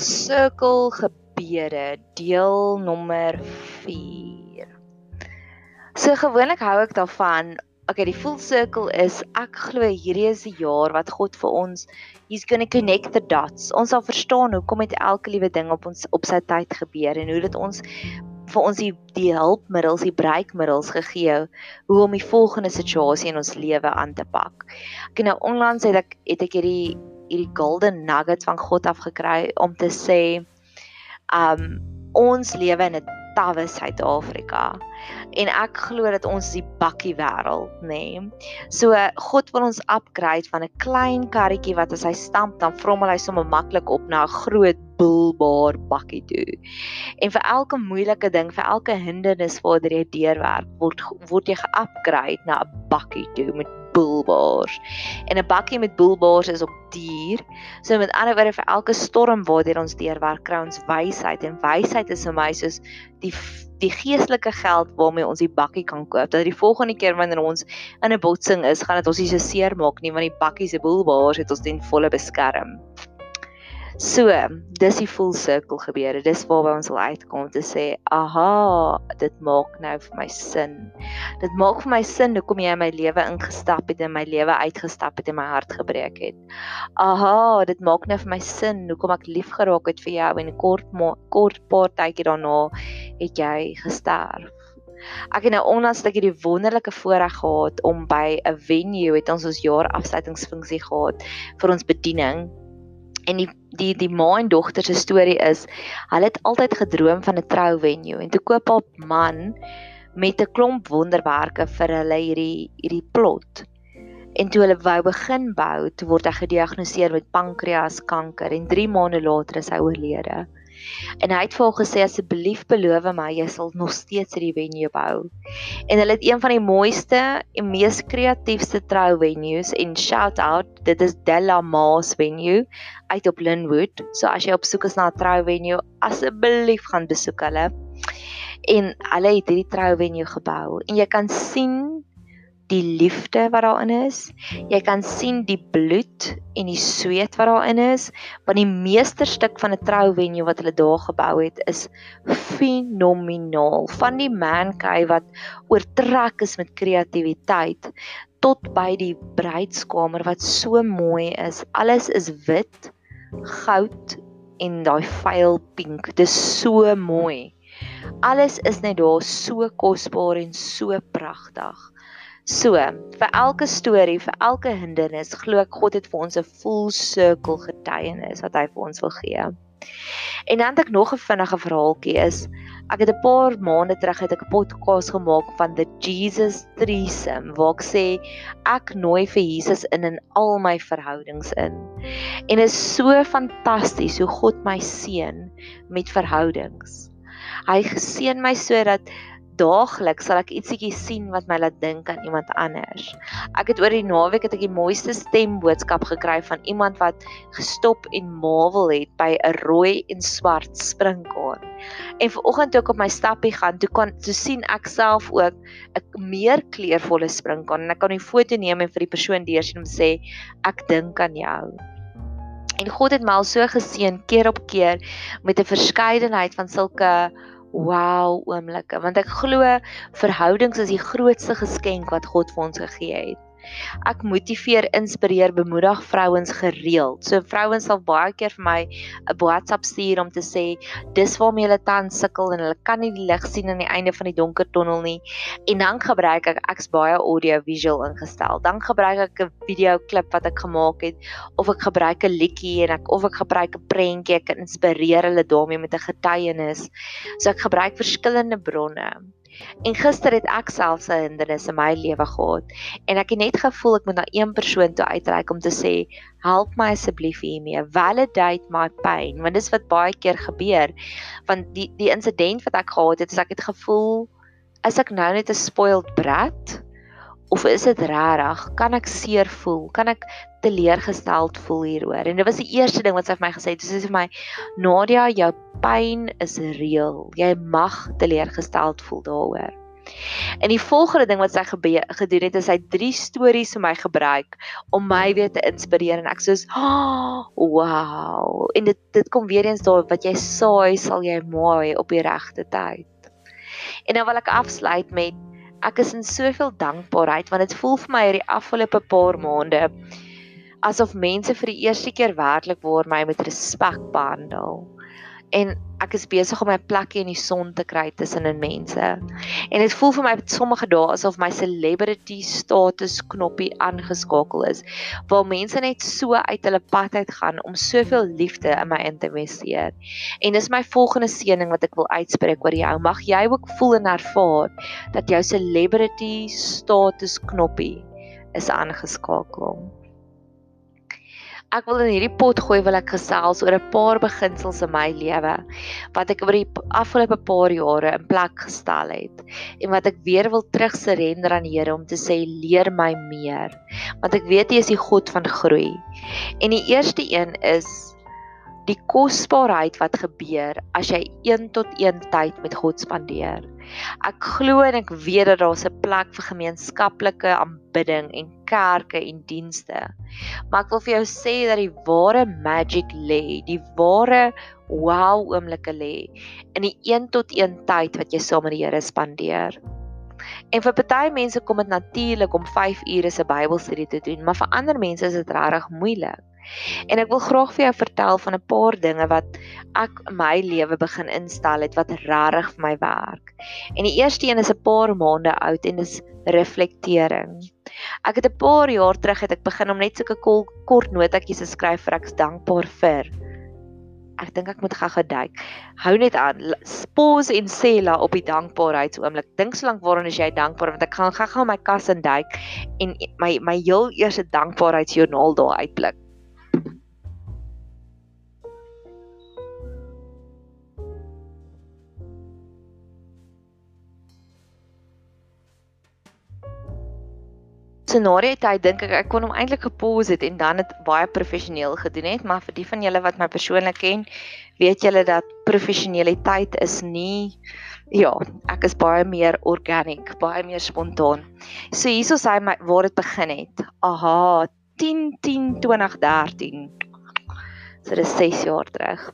circle gebeure deel nommer 4. So gewoonlik hou ek daarvan Okay, die full circle is ek glo hierdie is die jaar wat God vir ons he's going to connect the dots. Ons sal verstaan hoekom het elke liewe ding op ons op sy tyd gebeur en hoe dit ons vir ons die die hulpmiddels, die breekmiddels gegee hoe om die volgende situasie in ons lewe aan te pak. Ek nou onlangs het ek het ek hierdie hierdie golden nuggets van God af gekry om te sê um ons lewe in 'n tawwe Suid-Afrika. En ek glo dat ons die bakkie wêreld, nê. Nee. So God wil ons upgrade van 'n klein karretjie wat as hy stamp dan vrom hy sommer maklik op na 'n groot bulbaar bakkie toe. En vir elke moeilike ding, vir elke hindernis waartoe jy deurwerk, word word jy ge-upgrade na 'n bakkie toe met boelbaars. En 'n bakkie met boelbaars is op duur. So met ander woorde vir elke storm waardeur ons deurwerk, kry ons wysheid en wysheid is vir my soos die die geestelike geld waarmee ons die bakkie kan koop. Dat die volgende keer wanneer ons in 'n botsing is, gaan dit ons nie so seer maak nie want die bakkie se boelbaars het ons ten volle beskerm. So, dis die full circle gebeure. Dis waarby ons wil uitkom te sê, "Aha, dit maak nou vir my sin. Dit maak vir my sin hoekom jy in my lewe ingestap het en my lewe uitgestap het en my hart gebreek het. Aha, dit maak nou vir my sin hoekom ek lief geraak het vir jou en kort kort paar tydjie daarna het jy gesterf." Ek het nou onlangs net hierdie wonderlike voorreg gehad om by 'n venue het ons ons jaar afsluitingsfunksie gehad vir ons bediening en die die die ma en dogter se storie is hulle het altyd gedroom van 'n trou venue en toe koop op man met 'n klomp wonderwerke vir hulle hierdie hierdie plot. En toe hulle wou begin bou toe word hy gediagnoseer met pankreaskanker en 3 maande later is hy oorlede En hy het vir hom gesê asseblief beloof my jy sal nog steeds hierdie venue bou. En hulle het een van die mooiste en mees kreatiefste trou venues en shout out, dit is Della Maas venue uit op Linwood. So as jy op soek is na 'n trou venue, asseblief gaan besoek hulle. En hulle het hierdie trou venue gebou en jy kan sien die liefde wat daarin is. Jy kan sien die bloed en die sweet wat daarin is, want die meesterstuk van 'n trouwenue wat hulle daar gebou het is fenomenaal. Van die man cave wat oortrek is met kreatiwiteit tot by die bruidskamer wat so mooi is. Alles is wit, goud en daai vuil pink. Dit is so mooi. Alles is net daar so kosbaar en so pragtig. So, vir elke storie, vir elke hindernis, glo ek God het vir ons 'n full circle getuienis wat hy vir ons wil gee. En dan het ek nog 'n vinnige verhaaltjie is ek het 'n paar maande terug het ek 'n podcast gemaak van the Jesus threesome waar ek sê ek nooi vir Jesus in in al my verhoudings in. En is so fantasties hoe God my seën met verhoudings. Hy geseën my sodat daagliks sal ek ietsiekie sien wat my laat dink aan iemand anders. Ek het oor die naweek het ek die mooiste stemboodskap gekry van iemand wat gestop en marvel het by 'n rooi en swart springkaan. En vanoggend toe ek op my stappie gaan, toe kan toe sien ek self ook 'n meer kleurvolle springkaan en ek kan 'n foto neem en vir die persoon deursien om sê ek dink aan jou. En God het my al so geseën keer op keer met 'n verskeidenheid van sulke wow oomblikke want ek glo verhoudings is die grootste geskenk wat God vir ons gegee het. Ek motiveer, inspireer, bemoedig vrouens gereeld. So vrouens sal baie keer vir my 'n WhatsApp stuur om te sê dis waarmee hulle tans sukkel en hulle kan nie die lig sien aan die einde van die donker tonnel nie. En dan gebruik ek ek's baie audio visual ingestel. Dan gebruik ek 'n video klip wat ek gemaak het of ek gebruik 'n liedjie en ek of ek gebruik 'n prentjie ek inspireer hulle daarmee met 'n getuienis. So ek gebruik verskillende bronne. En gister het ek self 'n hindernis in my lewe gehad en ek het net gevoel ek moet na een persoon toe uitreik om te sê help my asseblief hiermee. Validate my pain. Want dis wat baie keer gebeur want die die insident wat ek gehad het is ek het gevoel is ek nou net 'n spoiled brat of is dit regtig kan ek seer voel? Kan ek teleurgesteld voel hieroor? En dit was die eerste ding wat sy vir my gesê het. Sy sê vir my Nadia jou pyn is reëel jy mag teleurgesteld voel daaroor. En die volgende ding wat sy gedoen het is hy drie stories vir my gebruik om my weer te inspireer. En ek soos oh, wow. En dit dit kom weer eens daar wat jy saai sal jy mooi op die regte tyd. En nou wil ek afsluit met ek is in soveel dankbaarheid want dit voel vir my hierdie afgelope paar maande asof mense vir die eerste keer werklik waar my met respek behandel en ek is besig om my plekkie in die son te kry tussen in mense. En dit voel vir my sommige dae asof my celebrity status knoppie aangeskakel is, waar mense net so uit hulle pad uit gaan om soveel liefde in my in te investeer. En dis my volgende seëning wat ek wil uitspreek oor jou. Mag jy ook voel en ervaar dat jou celebrity status knoppie is aangeskakel. Ek wil in hierdie pot gooi wil ek gesels oor 'n paar beginsels in my lewe wat ek oor die afgelope paar jare in plek gestel het en wat ek weer wil terugsurrender aan die Here om te sê leer my meer want ek weet hy is die God van groei. En die eerste een is die kosbaarheid wat gebeur as jy 1 tot 1 tyd met God spandeer. Ek glo en ek weet dat daar 'n plek vir gemeenskaplike aanbidding en kerke en dienste. Maar ek wil vir jou sê dat die ware magic lê, die ware wow oomblikke lê in die 1 tot 1 tyd wat jy saam met die Here spandeer. En vir party mense kom dit natuurlik om 5 ure se Bybelstudie te doen, maar vir ander mense is dit regtig moeilik. En ek wil graag vir jou vertel van 'n paar dinge wat ek in my lewe begin instel het wat regtig vir my werk. En die eerste een is 'n paar maande oud en dis reflektering. Ek het 'n paar jaar terug het ek begin om net sulke kort notetjies te skryf vir ek's dankbaar vir. Ek dink ek moet gou-gou duik. Hou net aan. Pause en sê la op die dankbaarheidsoomblik. Dink so lank waaraan is jy dankbaar want ek gaan gou-gou my kas in duik en my my heel eerste dankbaarheidsjoernaal daar uitblik. Scenario het hy dink ek ek kon hom eintlik gepause het en dan dit baie professioneel gedoen het, maar vir die van julle wat my persoonlik ken, weet julle dat professionaliteit is nie ja, ek is baie meer organic, baie meer spontaan. So hierso sê my waar dit begin het. Aha, 10 10 2013. So dit is 6 jaar terug.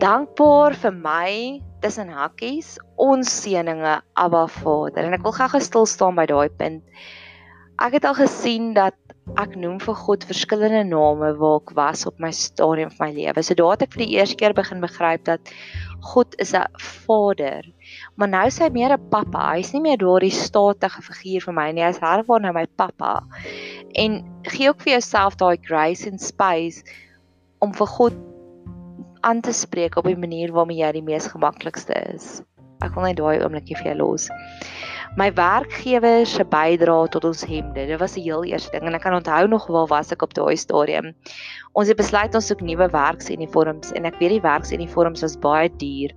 Dankbaar vir my tussen hakkies ons seëninge Abba Vader en ek wil gou stil staan by daai punt ek het al gesien dat ek noem vir God verskillende name waar ek was op my stadium van my lewe. So daar het ek vir die eerste keer begin begryp dat God is 'n Vader. Maar nou sê hy meer 'n pappa. Hy's nie meer daardie statige figuur vir my nie. Hy's herwaar nou my pappa. En gee ook vir jouself daai grace and space om vir God aan te spreek op 'n manier waarmee jy die mees gemaklikste is. Ek wil net daai oombliekie vir jou los my werkgewer se bydrae tot ons hemde. Dit was die heel eerste ding en ek kan onthou nog waar was ek op daai stadium. Ons het besluit ons soek nuwe werksuniforms en ek weet die werksuniforms was baie duur.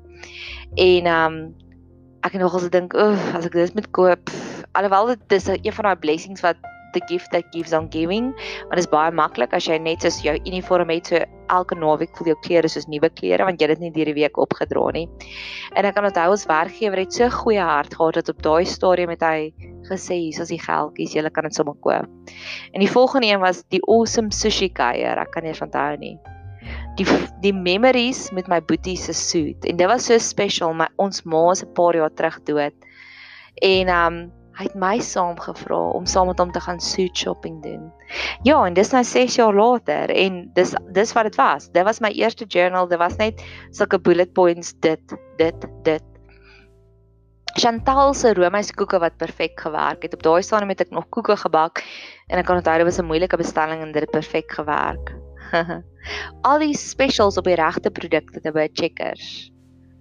En ehm um, ek het nogal gedink, "Oef, as ek dit moet koop, alhoewel dit is een van daai blessings wat the gift that gives on giving want dit is baie maklik as jy net soos jou uniform het so elke naweek voel jou klere soos nuwe klere want jy het dit nie deur die week opgedra nie. En ek kan onthou ons werkgewer het so goeie hart gehad dat op daai stadium het hy gesê hier is die geldjies jy kan dit sommer koop. En die volgende een was die awesome sushi kuier ek kan nie onthou nie. Die die memories met my boetie se suit en dit was so special my ons ma is 'n paar jaar terug dood. En um hy het my saamgevra om saam met hom te gaan suit shopping doen. Ja, en dis nou 6 jaar later en dis dis wat dit was. Dit was my eerste journal. Dit was net sulke bullet points dit dit dit. Chantal se roomys koeke wat perfek gewerk het. Op daai stadium het ek nog koeke gebak en ek kan onthou dit was 'n moeilike bestelling en dit het perfek gewerk. Al die specials op die regte produkte by Checkers.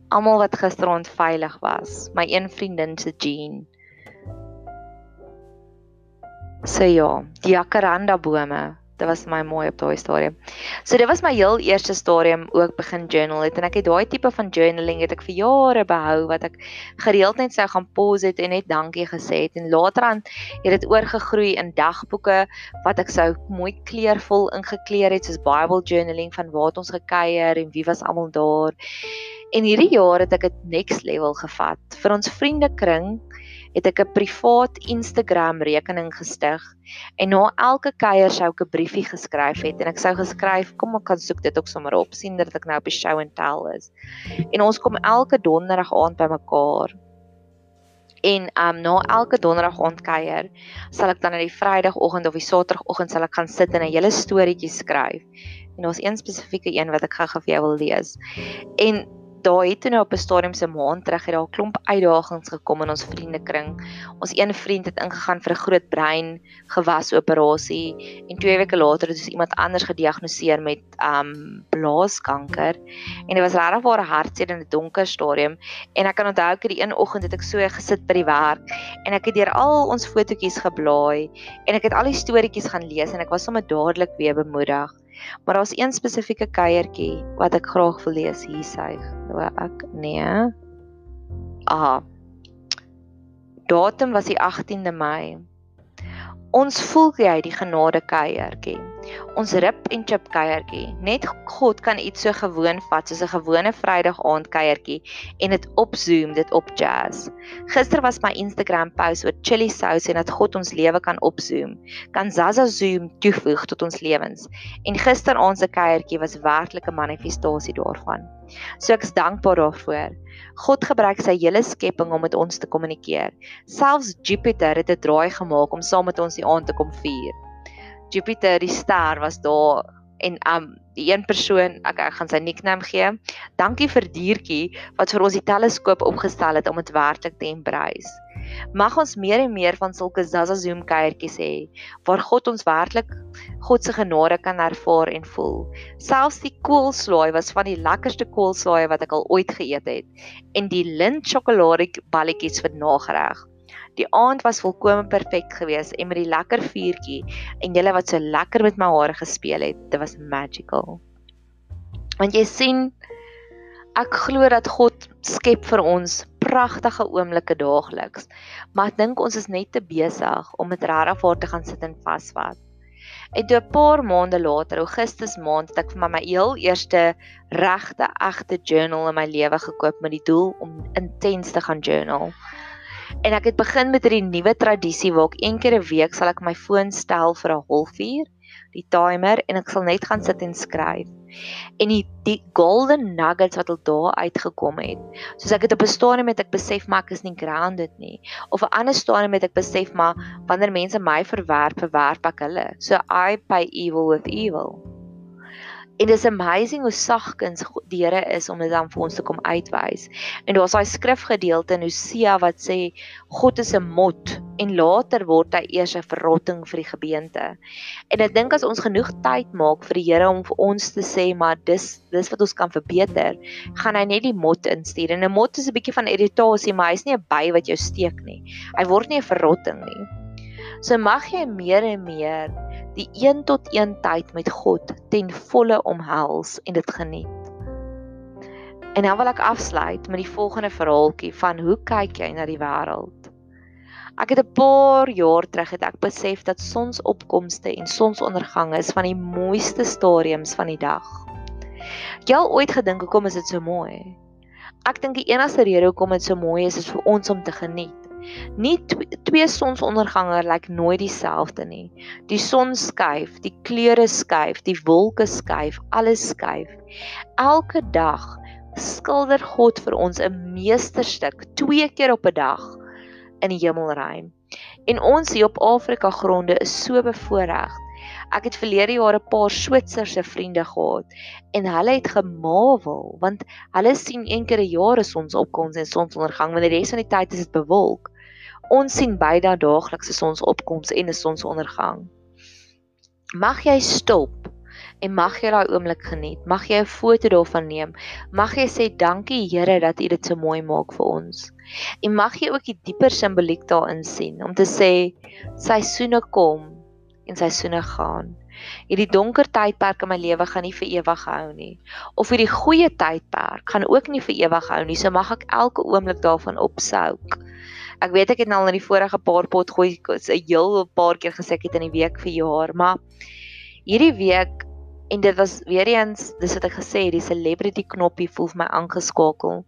Almal wat gisterond veilig was. My een vriendin se jean. So ja, die jacaranda bome dit was my mooi op daai stadium. So dit was my heel eerste stadium ook begin journal het en ek het daai tipe van journaling het ek vir jare behou wat ek gereeld net sou gaan pause het en net dankie gesê het en later aan het dit oorgegroei in dagboeke wat ek sou mooi kleurvol ingekleer het soos Bible journaling van waar ons gekuier en wie was almal daar. En hierdie jaar het ek dit next level gevat. Vir ons vriendekring het ek 'n privaat Instagram rekening gestig en na elke kuier sou ek 'n briefie geskryf het en ek sou geskryf kom ek kan soek dit ook sommer op sien dat ek nou op die show and tell is. En ons kom elke donderdag aand bymekaar. En um na elke donderdag aand kuier sal ek dan in die Vrydagoggend of die Saterdagoggend sal ek gaan sit en 'n hele storieetjie skryf. En daar's een spesifieke een wat ek gou-gou vir jou wil lees. En daar het toe nou op 'n stadium se maand terug het daar 'n klomp uitdagings gekom in ons vriendekring. Ons een vriend het ingegaan vir 'n groot brein gewasoperasie en 2 weke later het dus iemand anders gediagnoseer met um blaaskanker en dit was regtig 'n hartseer in 'n donker stadium en ek kan onthou ek die een oggend het ek so gesit by die werk en ek het deur al ons fotootjies geblaai en ek het al die storieetjies gaan lees en ek was sommer dadelik weer bemoedig. Maar daar's een spesifieke kuiertjie wat ek graag wil lees hier suig. Nou ek nee. Aha. Datum was die 18de Mei. Ons voel jy die genade kuiertjie. Ons rip en chip kuiertjie. Net God kan iets so gewoon vat soos 'n gewone Vrydag aand kuiertjie en dit opzoom, dit op jazz. Gister was my Instagram post oor chili sous en dat God ons lewe kan opzoom. Kan Zaza zoom toevoeg tot ons lewens. En gisteraand se kuiertjie was werklik 'n manifestasie daarvan. So ek is dankbaar daarvoor. God gebruik sy hele skepping om met ons te kommunikeer. Selfs Jupiter het 'n draai gemaak om saam met ons die aand te kom vier. Jupiter die ster was daar en um die een persoon ek, ek gaan sy nickname gee. Dankie vir diertjie wat vir ons die teleskoop opgestel het om dit werklik te embrace. Mag ons meer en meer van sulke Zaza Zoom kuiertjies hê waar God ons werklik God se genade kan ervaar en voel. Selfs die koolslaai was van die lekkerste koolslaai wat ek al ooit geëet het en die lint sjokolade balletjies vir nagereg. Die aand was volkome perfek geweest en met die lekker vuurtjie en julle wat so lekker met my hare gespeel het, dit was magical. Want jy sien ek glo dat God skep vir ons pragtige oomblikke daagliks. Maar ek dink ons is net te besig om dit regtig voor te gaan sit en vasvat. En toe 'n paar maande later, Augustus maand, het ek vir my my heel eerste regte egte journal in my lewe gekoop met die doel om intens te gaan journal. En ek het begin met hierdie nuwe tradisie waar ek een keer 'n week sal ek my foon stel vir 'n halfuur die timer en ek sal net gaan sit en skryf. En die die golden nuggets wat al daar uitgekom het. Soos ek het op 'n stadium met ek besef maar ek is nie grounded nie. Of 'n ander stadium met ek besef maar wanneer mense my verwerp, verwerp ek hulle. So I pay evil with evil. En dis amazing hoe sagkens die Here is om dit dan vir ons te kom uitwys. En daar's daai skrifgedeelte in Hosea wat sê God is 'n mot en later word hy eers 'n verrotting vir die gebeente. En ek dink as ons genoeg tyd maak vir die Here om vir ons te sê maar dis dis wat ons kan verbeter, gaan hy net die mot instuur. En 'n mot is 'n bietjie van irritasie, maar hy's nie 'n by wat jou steek nie. Hy word nie 'n verrotting nie. So mag jy meer en meer die 1 tot 1 tyd met God ten volle omhels en dit geniet. En nou wil ek afsluit met die volgende verhaaltjie van hoe kyk jy na die wêreld? Ek het 'n paar jaar terug het ek besef dat sonsopkomste en sonsondergange is van die mooiste stadiums van die dag. Jy al ooit gedink hoekom is dit so mooi? Ek dink die enigste rede hoekom dit so mooi is is vir ons om te geniet. Nie twee sonsondergange lyk like nooit dieselfde nie. Die son skuif, die kleure skuif, die wolke skuif, alles skuif. Elke dag skilder God vir ons 'n meesterstuk twee keer op 'n dag in die hemelruim. En ons hier op Afrika gronde is so bevoordeel Ek het verlede jaar 'n paar Switserse vriende gehad en hulle het gemawel want hulle sien een keer 'n jaar is ons opkoms en sonsondergang wanneer die res van die tyd is dit bewolk. Ons sien beide daagliks is ons opkoms en 'n sonsondergang. Mag jy stop en mag jy daai oomblik geniet. Mag jy 'n foto daarvan neem. Mag jy sê dankie Here dat U dit so mooi maak vir ons. En mag jy ook die dieper simboliek daarin sien om te sê seisoene kom en seisoene gaan Hierdie donker tydperk in my lewe gaan nie vir ewig hou nie. Of hierdie goeie tydperk gaan ook nie vir ewig hou nie. So mag ek elke oomblik daarvan opsouk. Ek weet ek het nou al in die vorige paar pot gooi 'n heel paar keer gesê ek het in die week vir jaar, maar hierdie week en dit was weer eens dis wat ek gesê het, die celebrity knoppie voel vir my aangeskakel.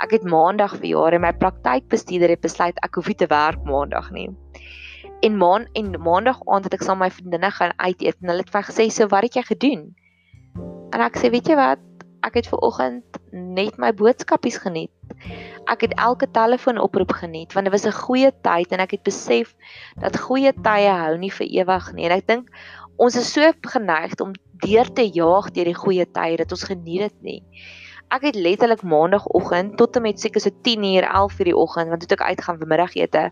Ek het maandag vir jaar en my praktykbestuurder het besluit ek hoef nie te werk maandag nie. En maan en maandag aand het ek saam my vriendinne gaan uit eet en hulle het vir gesê so wat het jy gedoen? En ek sê weet jy wat? Ek het ver oggend net my boodskapies geniet. Ek het elke telefoonoproep geniet want dit was 'n goeie tyd en ek het besef dat goeie tye hou nie vir ewig nie. En ek dink ons is so geneig om deur te jaag deur die goeie tye dat ons geniet dit nie. Ek het letterlik maandagooggend tot en met seker so 10uur 11uur die oggend want toe ek uitgaan vir middagete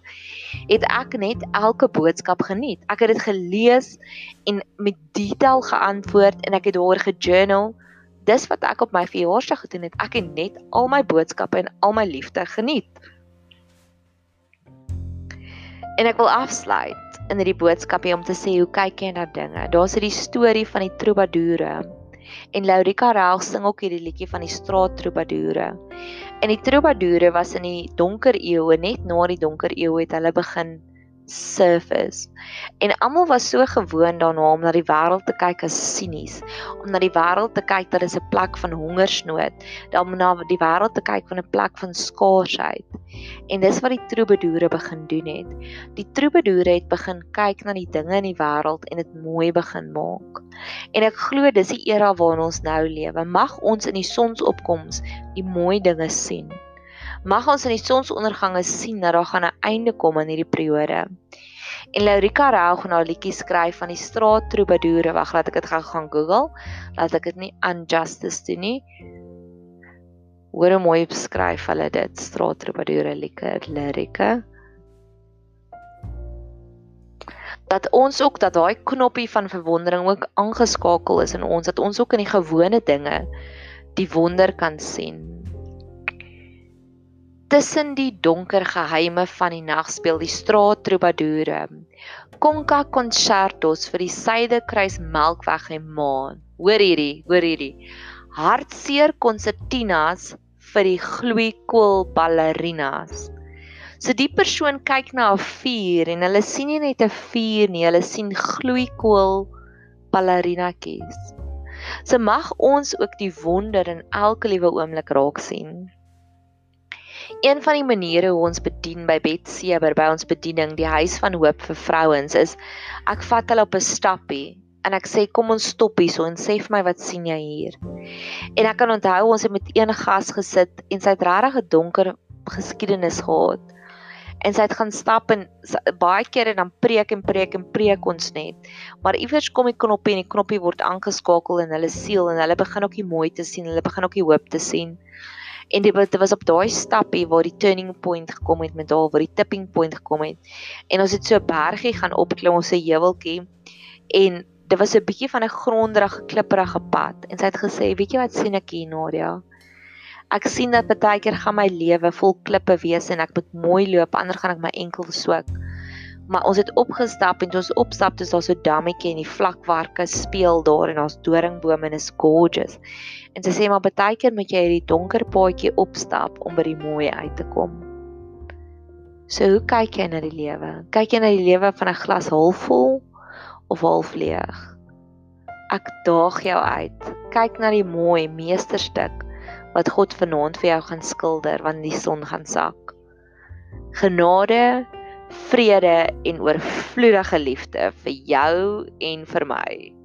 het ek net elke boodskap geniet. Ek het dit gelees en met detail geantwoord en ek het daaroor gejournal. Dis wat ek op my verjaarsdag gedoen het. Ek het net al my boodskappe en al my liefde geniet. En ek wil afsluit in hierdie boodskapie om te sê hoe kyk jy na dinge. Daar's hierdie storie van die troubadoure. En Laurika Rel sing ook hierdie liedjie van die straat troubadoure. En die troubadoure was in die donker eeue, net na die donker eeue het hulle begin surface. En almal was so gewoond daarna om na die wêreld te kyk as sinies, om na die wêreld te kyk dat dit 'n plek van hongersnood, dan na die wêreld te kyk van 'n plek van skaarsheid. En dis wat die troubadoure begin doen het. Die troubadoure het begin kyk na die dinge in die wêreld en dit mooi begin maak. En ek glo dis die era waarin ons nou lewe. Mag ons in die sonsopkoms die mooi dinge sien mag ons in die sonsondergange sien dat daar gaan 'n einde kom aan hierdie periode. En Laurika Rau gaan 'n liedjie skryf van die straat troubadoure. Wag, laat ek dit gou gaan Google. Laat ek dit nie unjustice doen nie. Hoor hoe mooi beskryf hulle dit, straat troubadoure lirike. dat ons ook dat daai knoppie van verwondering ook aangeskakel is in ons dat ons ook in die gewone dinge die wonder kan sien Tussen die donker geheime van die nag speel die straat troubadoure. Conca concertos vir die Suiderkruis Melkweg en Maan. Hoor hierdie, hoor hierdie. Hartseer konsertinas vir die gloeikool ballerinas. So die persoon kyk na 'n vuur en hulle sien nie net 'n vuur nie, hulle sien gloeikool ballerinatjies. So mag ons ook die wonder in elke liewe oomblik raak sien. Een van die maniere hoe ons bedien by Bet Seber by ons bediening, die huis van hoop vir vrouens is ek vat hulle op 'n stappie en ek sê kom ons stop hier so en sê vir my wat sien jy hier. En ek kan onthou ons het met een gas gesit en sy het regtig 'n donker geskiedenis gehad. En sy het gaan stap en baie kere dan preek en preek en preek ons net. Maar iewers kom die knoppie en die knoppie word aangeskakel in hulle siel en hulle begin ook die mooi te sien, hulle begin ook die hoop te sien. En dit was, op daai stappie waar die turning point gekom het met haar waar die tipping point gekom het. En ons het so 'n bergie gaan opklim ons se heuweltjie en dit was 'n bietjie van 'n gronderige klipprige pad en sy het gesê, "Weet jy wat sien ek hier, Nadia? Ek sien dat baie keer gaan my lewe vol klippe wees en ek moet mooi loop, anders gaan ek my enkel swik." Maar ons het opgestap en ons opstap, dis daar so dammetjie en die vlakwerke speel daar en daar's doringbome en is gorgeous. En sy sê maar baie keer moet jy hierdie donker paadjie opstap om by die mooi uit te kom. So hoe kyk jy na die lewe? Kyk jy na die lewe van 'n glas halfvol of half leeg? Ek daag jou uit. Kyk na die mooi meesterstuk wat God vanaand vir jou gaan skilder wanneer die son gaan sak. Genade, vrede en oorvloedige liefde vir jou en vir my.